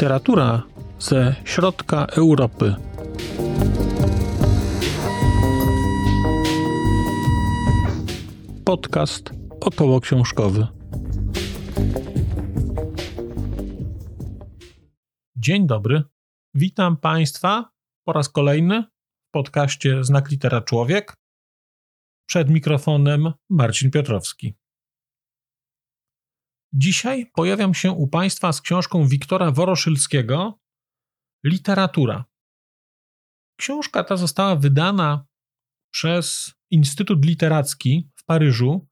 Literatura ze środka Europy. Podcast około książkowy. Dzień dobry. Witam Państwa po raz kolejny w podcaście Znak Litera Człowiek. Przed mikrofonem Marcin Piotrowski. Dzisiaj pojawiam się u Państwa z książką Wiktora Woroszylskiego Literatura. Książka ta została wydana przez Instytut Literacki w Paryżu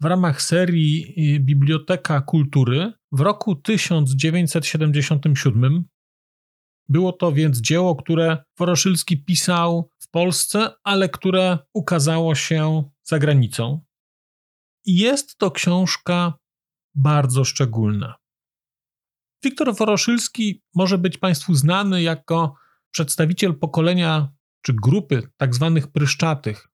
w ramach serii y, Biblioteka Kultury w roku 1977. Było to więc dzieło, które Woroszylski pisał w Polsce, ale które ukazało się za granicą. Jest to książka bardzo szczególna. Wiktor Woroszylski może być Państwu znany jako przedstawiciel pokolenia czy grupy tak zwanych pryszczatych,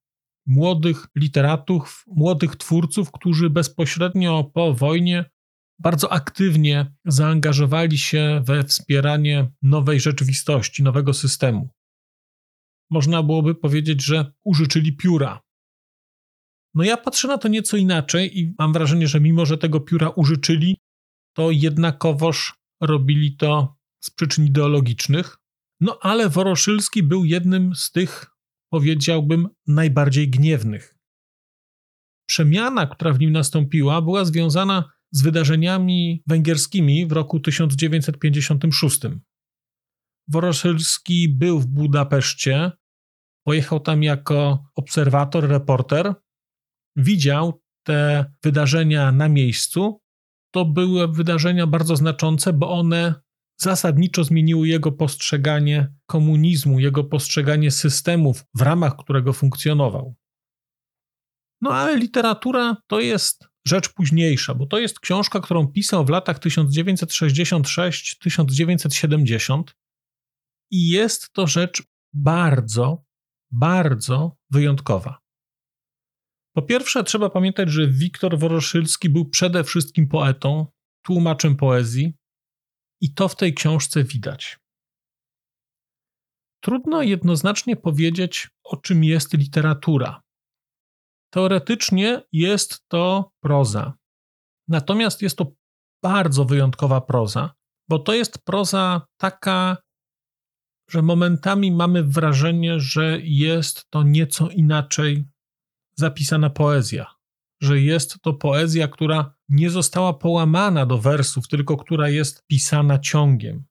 młodych literatów, młodych twórców, którzy bezpośrednio po wojnie bardzo aktywnie zaangażowali się we wspieranie nowej rzeczywistości, nowego systemu. Można byłoby powiedzieć, że użyczyli pióra, no ja patrzę na to nieco inaczej i mam wrażenie, że mimo, że tego pióra użyczyli, to jednakowoż robili to z przyczyn ideologicznych. No ale Woroszylski był jednym z tych, powiedziałbym, najbardziej gniewnych. Przemiana, która w nim nastąpiła, była związana z wydarzeniami węgierskimi w roku 1956. Woroszylski był w Budapeszcie, pojechał tam jako obserwator, reporter widział te wydarzenia na miejscu, to były wydarzenia bardzo znaczące, bo one zasadniczo zmieniły jego postrzeganie komunizmu, jego postrzeganie systemów, w ramach którego funkcjonował. No ale literatura to jest rzecz późniejsza, bo to jest książka, którą pisał w latach 1966-1970 i jest to rzecz bardzo, bardzo wyjątkowa. Po pierwsze, trzeba pamiętać, że Wiktor Woroszylski był przede wszystkim poetą, tłumaczem poezji, i to w tej książce widać. Trudno jednoznacznie powiedzieć, o czym jest literatura. Teoretycznie jest to proza. Natomiast jest to bardzo wyjątkowa proza, bo to jest proza taka, że momentami mamy wrażenie, że jest to nieco inaczej zapisana poezja, że jest to poezja, która nie została połamana do wersów, tylko która jest pisana ciągiem.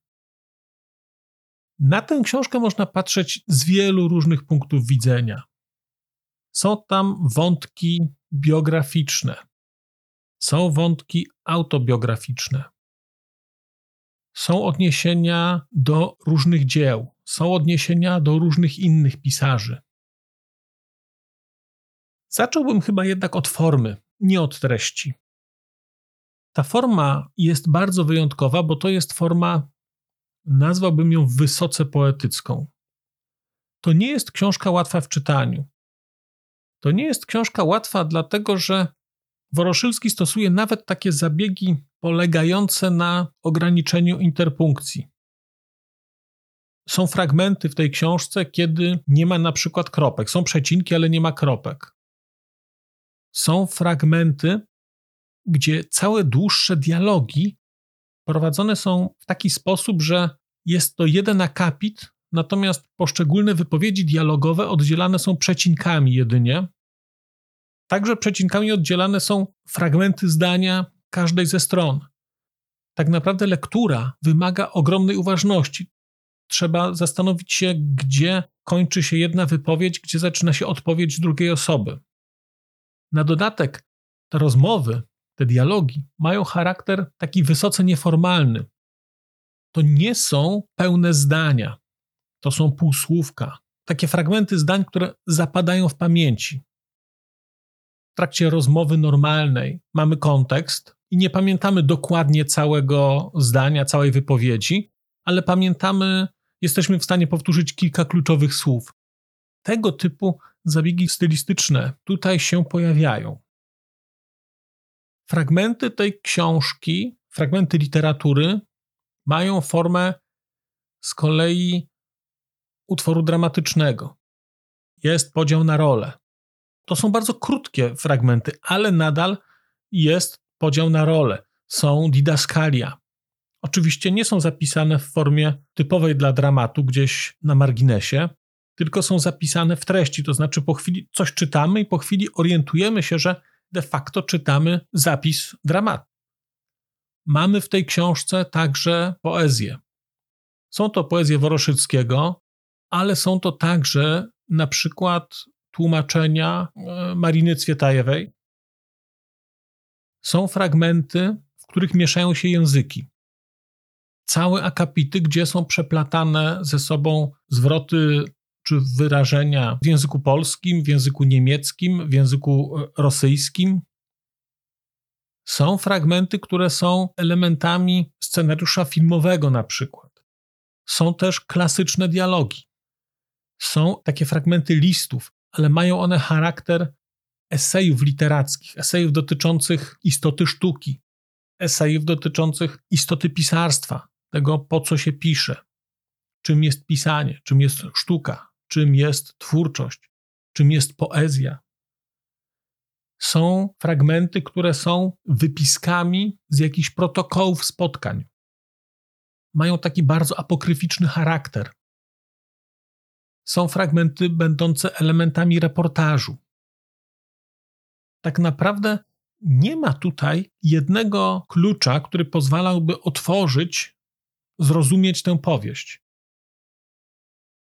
Na tę książkę można patrzeć z wielu różnych punktów widzenia. Są tam wątki biograficzne, są wątki autobiograficzne, są odniesienia do różnych dzieł, są odniesienia do różnych innych pisarzy. Zacząłbym chyba jednak od formy, nie od treści. Ta forma jest bardzo wyjątkowa, bo to jest forma, nazwałbym ją wysoce poetycką. To nie jest książka łatwa w czytaniu. To nie jest książka łatwa, dlatego że Woroszylski stosuje nawet takie zabiegi polegające na ograniczeniu interpunkcji. Są fragmenty w tej książce, kiedy nie ma na przykład kropek. Są przecinki, ale nie ma kropek są fragmenty, gdzie całe dłuższe dialogi prowadzone są w taki sposób, że jest to jeden akapit, natomiast poszczególne wypowiedzi dialogowe oddzielane są przecinkami jedynie. Także przecinkami oddzielane są fragmenty zdania każdej ze stron. Tak naprawdę lektura wymaga ogromnej uważności. Trzeba zastanowić się, gdzie kończy się jedna wypowiedź, gdzie zaczyna się odpowiedź drugiej osoby. Na dodatek te rozmowy, te dialogi mają charakter taki wysoce nieformalny. To nie są pełne zdania, to są półsłówka, takie fragmenty zdań, które zapadają w pamięci. W trakcie rozmowy normalnej mamy kontekst i nie pamiętamy dokładnie całego zdania, całej wypowiedzi, ale pamiętamy, jesteśmy w stanie powtórzyć kilka kluczowych słów. Tego typu zabiegi stylistyczne tutaj się pojawiają. Fragmenty tej książki, fragmenty literatury mają formę z kolei utworu dramatycznego. Jest podział na role. To są bardzo krótkie fragmenty, ale nadal jest podział na role. Są didaskalia. Oczywiście nie są zapisane w formie typowej dla dramatu, gdzieś na marginesie, tylko są zapisane w treści. To znaczy, po chwili coś czytamy i po chwili orientujemy się, że de facto czytamy zapis dramatu. Mamy w tej książce także poezję. Są to poezje Woroszyckiego, ale są to także na przykład tłumaczenia e, Mariny Cwietajewej. Są fragmenty, w których mieszają się języki. Całe akapity, gdzie są przeplatane ze sobą zwroty czy wyrażenia w języku polskim, w języku niemieckim, w języku e, rosyjskim. Są fragmenty, które są elementami scenariusza filmowego, na przykład. Są też klasyczne dialogi. Są takie fragmenty listów, ale mają one charakter esejów literackich, esejów dotyczących istoty sztuki, esejów dotyczących istoty pisarstwa, tego po co się pisze, czym jest pisanie, czym jest sztuka, czym jest twórczość, czym jest poezja. Są fragmenty, które są wypiskami z jakichś protokołów spotkań. Mają taki bardzo apokryficzny charakter. Są fragmenty będące elementami reportażu. Tak naprawdę nie ma tutaj jednego klucza, który pozwalałby otworzyć, zrozumieć tę powieść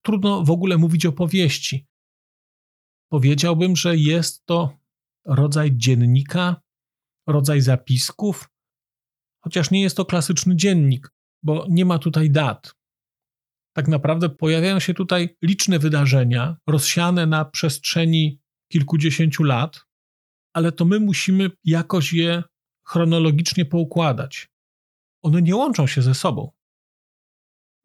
trudno w ogóle mówić o powieści. Powiedziałbym, że jest to rodzaj dziennika, rodzaj zapisków, chociaż nie jest to klasyczny dziennik, bo nie ma tutaj dat. Tak naprawdę pojawiają się tutaj liczne wydarzenia, rozsiane na przestrzeni kilkudziesięciu lat, ale to my musimy jakoś je chronologicznie poukładać. One nie łączą się ze sobą.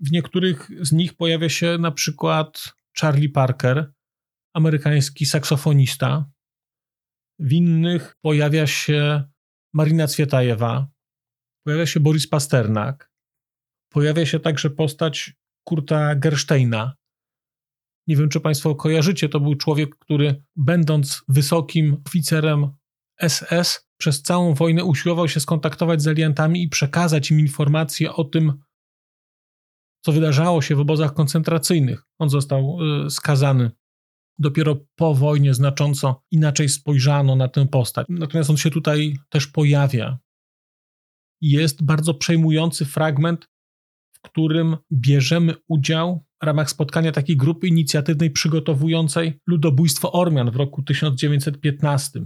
W niektórych z nich pojawia się na przykład Charlie Parker, amerykański saksofonista. W innych pojawia się Marina Cwietajewa, pojawia się Boris Pasternak, pojawia się także postać Kurta Gersteina. Nie wiem, czy Państwo kojarzycie, to był człowiek, który będąc wysokim oficerem SS, przez całą wojnę usiłował się skontaktować z aliantami i przekazać im informacje o tym, co wydarzało się w obozach koncentracyjnych. On został y, skazany. Dopiero po wojnie znacząco inaczej spojrzano na tę postać. Natomiast on się tutaj też pojawia. Jest bardzo przejmujący fragment, w którym bierzemy udział w ramach spotkania takiej grupy inicjatywnej przygotowującej ludobójstwo Ormian w roku 1915.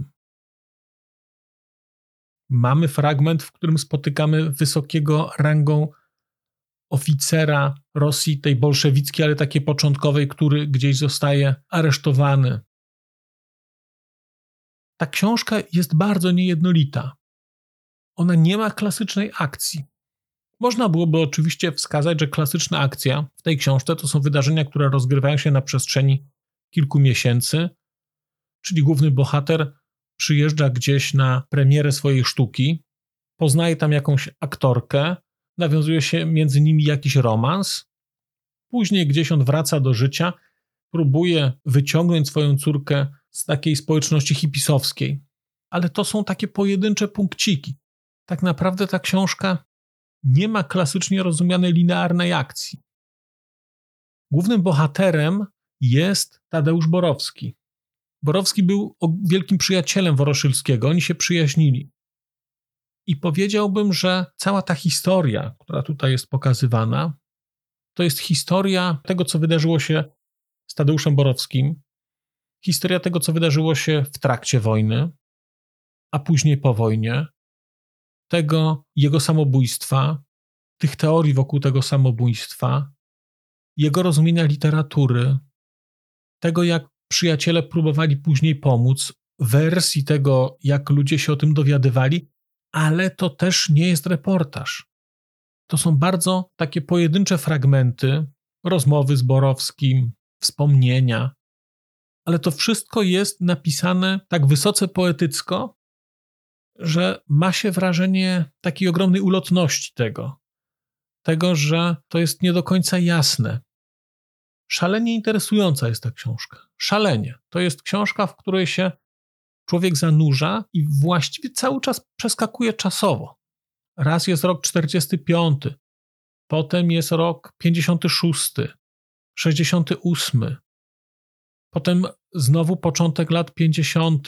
Mamy fragment, w którym spotykamy wysokiego rangą oficera Rosji, tej bolszewickiej, ale takiej początkowej, który gdzieś zostaje aresztowany. Ta książka jest bardzo niejednolita. Ona nie ma klasycznej akcji. Można byłoby oczywiście wskazać, że klasyczna akcja w tej książce to są wydarzenia, które rozgrywają się na przestrzeni kilku miesięcy, czyli główny bohater przyjeżdża gdzieś na premierę swojej sztuki, poznaje tam jakąś aktorkę, nawiązuje się między nimi jakiś romans. Później gdzieś on wraca do życia, próbuje wyciągnąć swoją córkę z takiej społeczności hipisowskiej. Ale to są takie pojedyncze punkciki. Tak naprawdę ta książka nie ma klasycznie rozumianej linearnej akcji. Głównym bohaterem jest Tadeusz Borowski. Borowski był wielkim przyjacielem Woroszylskiego, oni się przyjaźnili. I powiedziałbym, że cała ta historia, która tutaj jest pokazywana, to jest historia tego, co wydarzyło się z Tadeuszem Borowskim, historia tego, co wydarzyło się w trakcie wojny, a później po wojnie, tego jego samobójstwa, tych teorii wokół tego samobójstwa, jego rozumienia literatury, tego, jak przyjaciele próbowali później pomóc, wersji tego, jak ludzie się o tym dowiadywali, ale to też nie jest reportaż. To są bardzo takie pojedyncze fragmenty, rozmowy z Borowskim, wspomnienia, ale to wszystko jest napisane tak wysoce poetycko, że ma się wrażenie takiej ogromnej ulotności tego. tego, że to jest nie do końca jasne. Szalenie interesująca jest ta książka. Szalenie. To jest książka, w której się człowiek zanurza i właściwie cały czas przeskakuje czasowo. Raz jest rok 45, potem jest rok 56, 68, potem znowu początek lat 50.,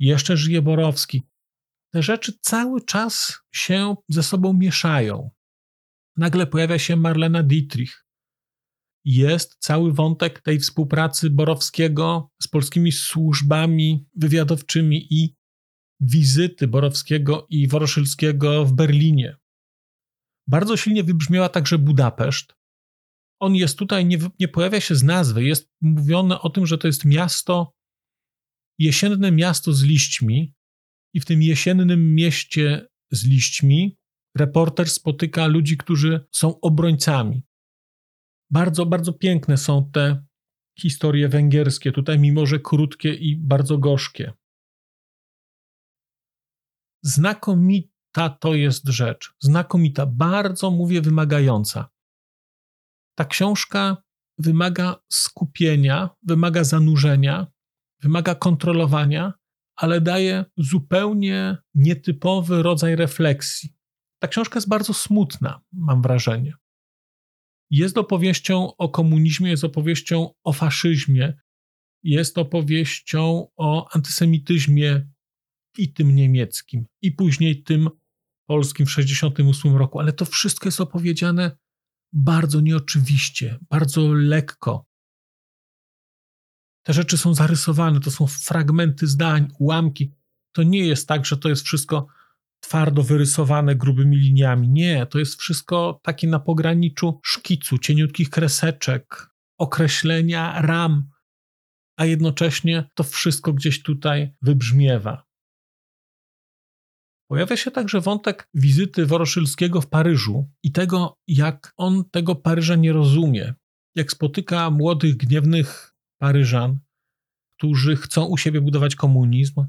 jeszcze żyje Borowski. Te rzeczy cały czas się ze sobą mieszają. Nagle pojawia się Marlena Dietrich. Jest cały wątek tej współpracy Borowskiego z polskimi służbami wywiadowczymi i wizyty Borowskiego i Woroszylskiego w Berlinie. Bardzo silnie wybrzmiała także Budapeszt. On jest tutaj, nie, nie pojawia się z nazwy, jest mówione o tym, że to jest miasto, jesienne miasto z liśćmi, i w tym jesiennym mieście z liśćmi reporter spotyka ludzi, którzy są obrońcami. Bardzo, bardzo piękne są te historie węgierskie, tutaj mimo że krótkie i bardzo gorzkie. Znakomita to jest rzecz. Znakomita, bardzo mówię wymagająca. Ta książka wymaga skupienia, wymaga zanurzenia, wymaga kontrolowania, ale daje zupełnie nietypowy rodzaj refleksji. Ta książka jest bardzo smutna, mam wrażenie. Jest opowieścią o komunizmie, jest opowieścią o faszyzmie, jest opowieścią o antysemityzmie i tym niemieckim, i później tym polskim w 1968 roku, ale to wszystko jest opowiedziane bardzo nieoczywiście, bardzo lekko. Te rzeczy są zarysowane, to są fragmenty zdań, ułamki. To nie jest tak, że to jest wszystko twardo wyrysowane grubymi liniami. Nie, to jest wszystko takie na pograniczu szkicu, cieniutkich kreseczek, określenia ram, a jednocześnie to wszystko gdzieś tutaj wybrzmiewa. Pojawia się także wątek wizyty Woroszylskiego w Paryżu i tego, jak on tego Paryża nie rozumie. Jak spotyka młodych, gniewnych Paryżan, którzy chcą u siebie budować komunizm,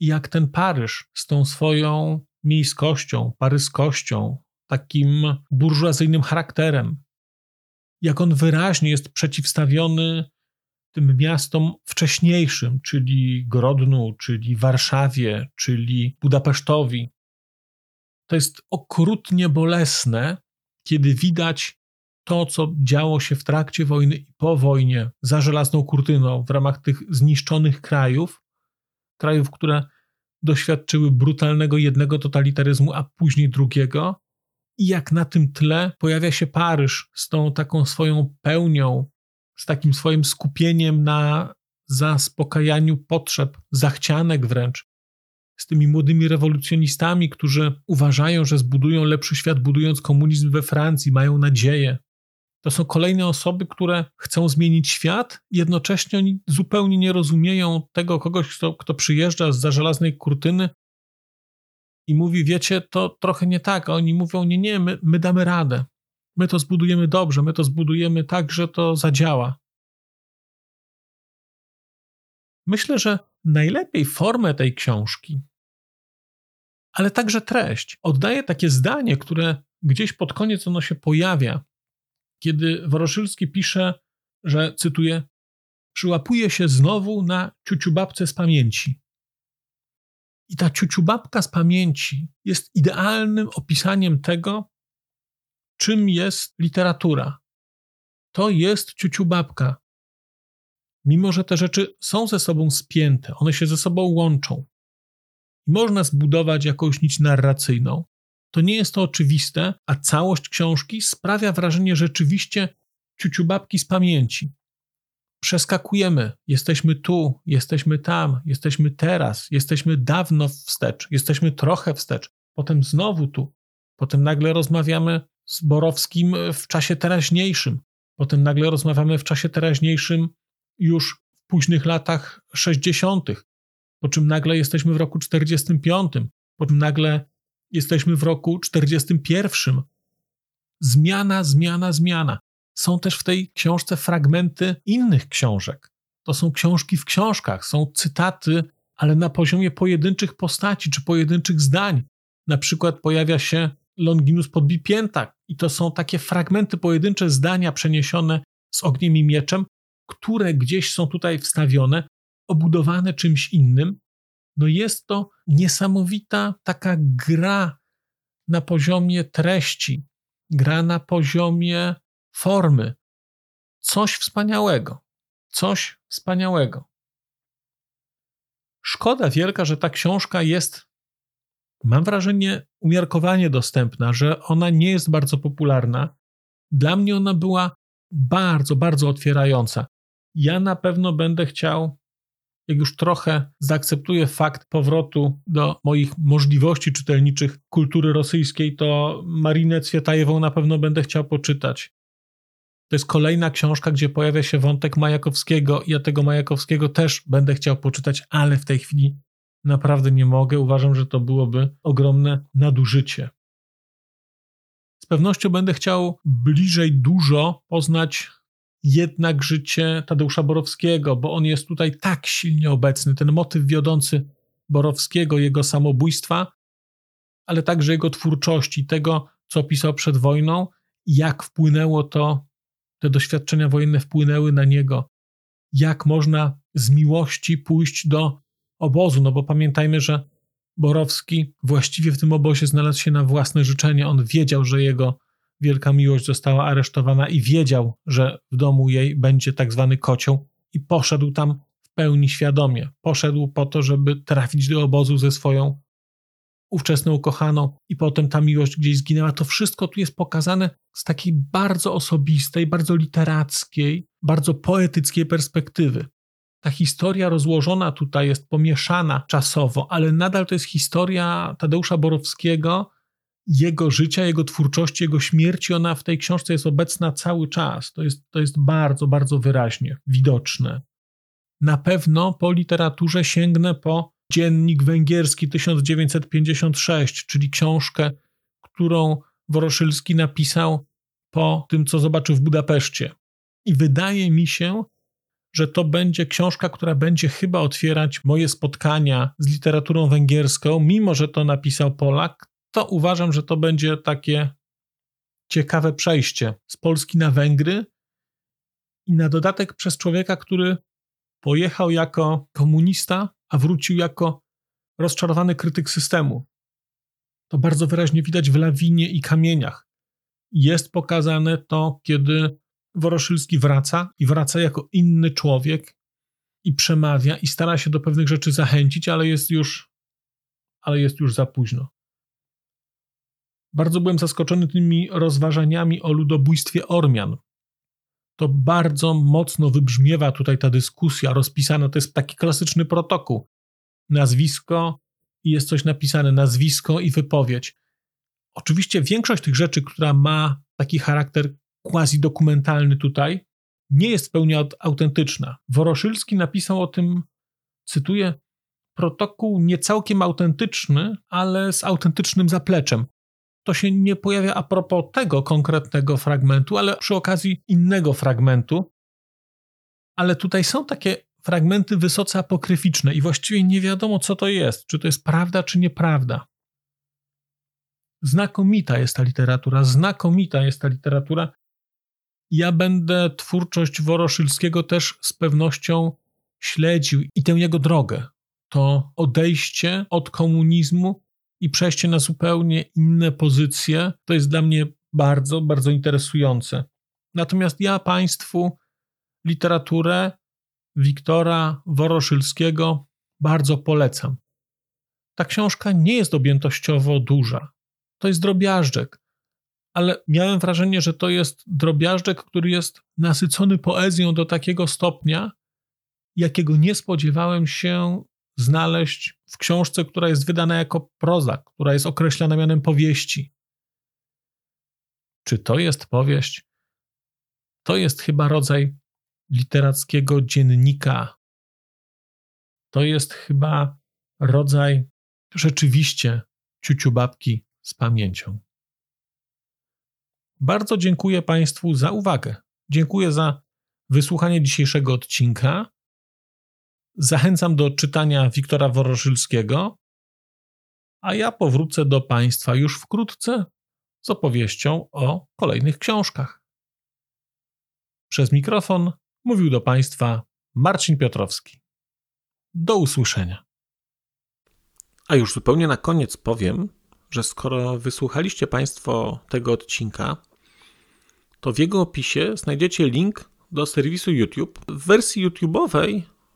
i jak ten Paryż z tą swoją miejskością, paryskością, takim burżuazyjnym charakterem, jak on wyraźnie jest przeciwstawiony tym miastom wcześniejszym, czyli Grodnu, czyli Warszawie, czyli Budapesztowi. To jest okrutnie bolesne, kiedy widać to, co działo się w trakcie wojny i po wojnie za żelazną kurtyną w ramach tych zniszczonych krajów, krajów, które doświadczyły brutalnego jednego totalitaryzmu, a później drugiego. I jak na tym tle pojawia się Paryż z tą taką swoją pełnią, z takim swoim skupieniem na zaspokajaniu potrzeb, zachcianek wręcz, z tymi młodymi rewolucjonistami, którzy uważają, że zbudują lepszy świat, budując komunizm we Francji, mają nadzieję. To są kolejne osoby, które chcą zmienić świat, jednocześnie oni zupełnie nie rozumieją tego kogoś, kto, kto przyjeżdża z za żelaznej kurtyny i mówi: Wiecie, to trochę nie tak. A oni mówią: Nie, nie, my, my damy radę. My to zbudujemy dobrze, my to zbudujemy tak, że to zadziała. Myślę, że najlepiej formę tej książki, ale także treść, oddaje takie zdanie, które gdzieś pod koniec ono się pojawia, kiedy Woroszylski pisze, że cytuję: Przyłapuje się znowu na ciuciubabce z pamięci. I ta ciuciubabka z pamięci jest idealnym opisaniem tego, czym jest literatura. To jest ciuciubabka. Mimo, że te rzeczy są ze sobą spięte, one się ze sobą łączą. Można zbudować jakąś nić narracyjną, to nie jest to oczywiste, a całość książki sprawia wrażenie rzeczywiście ciuciubabki z pamięci. Przeskakujemy, jesteśmy tu, jesteśmy tam, jesteśmy teraz, jesteśmy dawno wstecz, jesteśmy trochę wstecz, potem znowu tu, potem nagle rozmawiamy z Borowskim w czasie teraźniejszym, potem nagle rozmawiamy w czasie teraźniejszym już w późnych latach 60., po czym nagle jesteśmy w roku 45, po czym nagle Jesteśmy w roku 41. Zmiana, zmiana, zmiana. Są też w tej książce fragmenty innych książek. To są książki w książkach, są cytaty, ale na poziomie pojedynczych postaci czy pojedynczych zdań. Na przykład pojawia się Longinus Podbipięta I to są takie fragmenty, pojedyncze zdania przeniesione z ogniem i mieczem, które gdzieś są tutaj wstawione, obudowane czymś innym. No jest to niesamowita taka gra na poziomie treści, gra na poziomie formy. Coś wspaniałego. Coś wspaniałego. Szkoda wielka, że ta książka jest, mam wrażenie, umiarkowanie dostępna, że ona nie jest bardzo popularna. Dla mnie ona była bardzo, bardzo otwierająca. Ja na pewno będę chciał, jak już trochę zaakceptuję fakt powrotu do moich możliwości czytelniczych kultury rosyjskiej, to Marinę Cwietajewą na pewno będę chciał poczytać. To jest kolejna książka, gdzie pojawia się wątek Majakowskiego. Ja tego Majakowskiego też będę chciał poczytać, ale w tej chwili naprawdę nie mogę. Uważam, że to byłoby ogromne nadużycie. Z pewnością będę chciał bliżej dużo poznać jednak życie Tadeusza Borowskiego, bo on jest tutaj tak silnie obecny. Ten motyw wiodący Borowskiego, jego samobójstwa, ale także jego twórczości, tego, co pisał przed wojną, jak wpłynęło to te doświadczenia wojenne wpłynęły na niego, jak można z miłości pójść do obozu, no bo pamiętajmy, że Borowski właściwie w tym obozie znalazł się na własne życzenie. On wiedział, że jego wielka miłość została aresztowana i wiedział, że w domu jej będzie tak zwany kocioł i poszedł tam w pełni świadomie. Poszedł po to, żeby trafić do obozu ze swoją ówczesną ukochaną i potem ta miłość gdzieś zginęła. To wszystko tu jest pokazane z takiej bardzo osobistej, bardzo literackiej, bardzo poetyckiej perspektywy. Ta historia rozłożona tutaj jest pomieszana czasowo, ale nadal to jest historia Tadeusza Borowskiego, jego życia, jego twórczości, jego śmierci. Ona w tej książce jest obecna cały czas. To jest, to jest bardzo, bardzo wyraźnie widoczne. Na pewno po literaturze sięgnę po Dziennik Węgierski 1956, czyli książkę, którą Woroszylski napisał po tym, co zobaczył w Budapeszcie. I wydaje mi się, że to będzie książka, która będzie chyba otwierać moje spotkania z literaturą węgierską, mimo że to napisał Polak, to uważam, że to będzie takie ciekawe przejście z Polski na Węgry i na dodatek przez człowieka, który pojechał jako komunista, a wrócił jako rozczarowany krytyk systemu. To bardzo wyraźnie widać w lawinie i kamieniach. Jest pokazane to, kiedy Woroszylski wraca i wraca jako inny człowiek i przemawia i stara się do pewnych rzeczy zachęcić, ale jest już, ale jest już za późno. Bardzo byłem zaskoczony tymi rozważaniami o ludobójstwie Ormian. To bardzo mocno wybrzmiewa tutaj ta dyskusja rozpisana. To jest taki klasyczny protokół. Nazwisko i jest coś napisane, nazwisko i wypowiedź. Oczywiście większość tych rzeczy, która ma taki charakter quasi-dokumentalny tutaj, nie jest w pełni autentyczna. Woroszylski napisał o tym, cytuję, protokół nie całkiem autentyczny, ale z autentycznym zapleczem. To się nie pojawia a propos tego konkretnego fragmentu, ale przy okazji innego fragmentu. Ale tutaj są takie fragmenty wysoce apokryficzne i właściwie nie wiadomo, co to jest, czy to jest prawda, czy nieprawda. Znakomita jest ta literatura, znakomita jest ta literatura. Ja będę twórczość Woroszylskiego też z pewnością śledził i tę jego drogę. To odejście od komunizmu i przejście na zupełnie inne pozycje, to jest dla mnie bardzo, bardzo interesujące. Natomiast ja Państwu literaturę Wiktora Woroszylskiego bardzo polecam. Ta książka nie jest objętościowo duża. To jest drobiażdżek, ale miałem wrażenie, że to jest drobiażdżek, który jest nasycony poezją do takiego stopnia, jakiego nie spodziewałem się znaleźć w książce, która jest wydana jako proza, która jest określana mianem powieści. Czy to jest powieść? To jest chyba rodzaj literackiego dziennika. To jest chyba rodzaj rzeczywiście ciuciubabki z pamięcią. Bardzo dziękuję Państwu za uwagę. Dziękuję za wysłuchanie dzisiejszego odcinka. Zachęcam do czytania Wiktora Woroszylskiego, a ja powrócę do Państwa już wkrótce z opowieścią o kolejnych książkach. Przez mikrofon mówił do Państwa Marcin Piotrowski. Do usłyszenia. A już zupełnie na koniec powiem, że skoro wysłuchaliście Państwo tego odcinka, to w jego opisie znajdziecie link do serwisu YouTube. W wersji YouTube'owej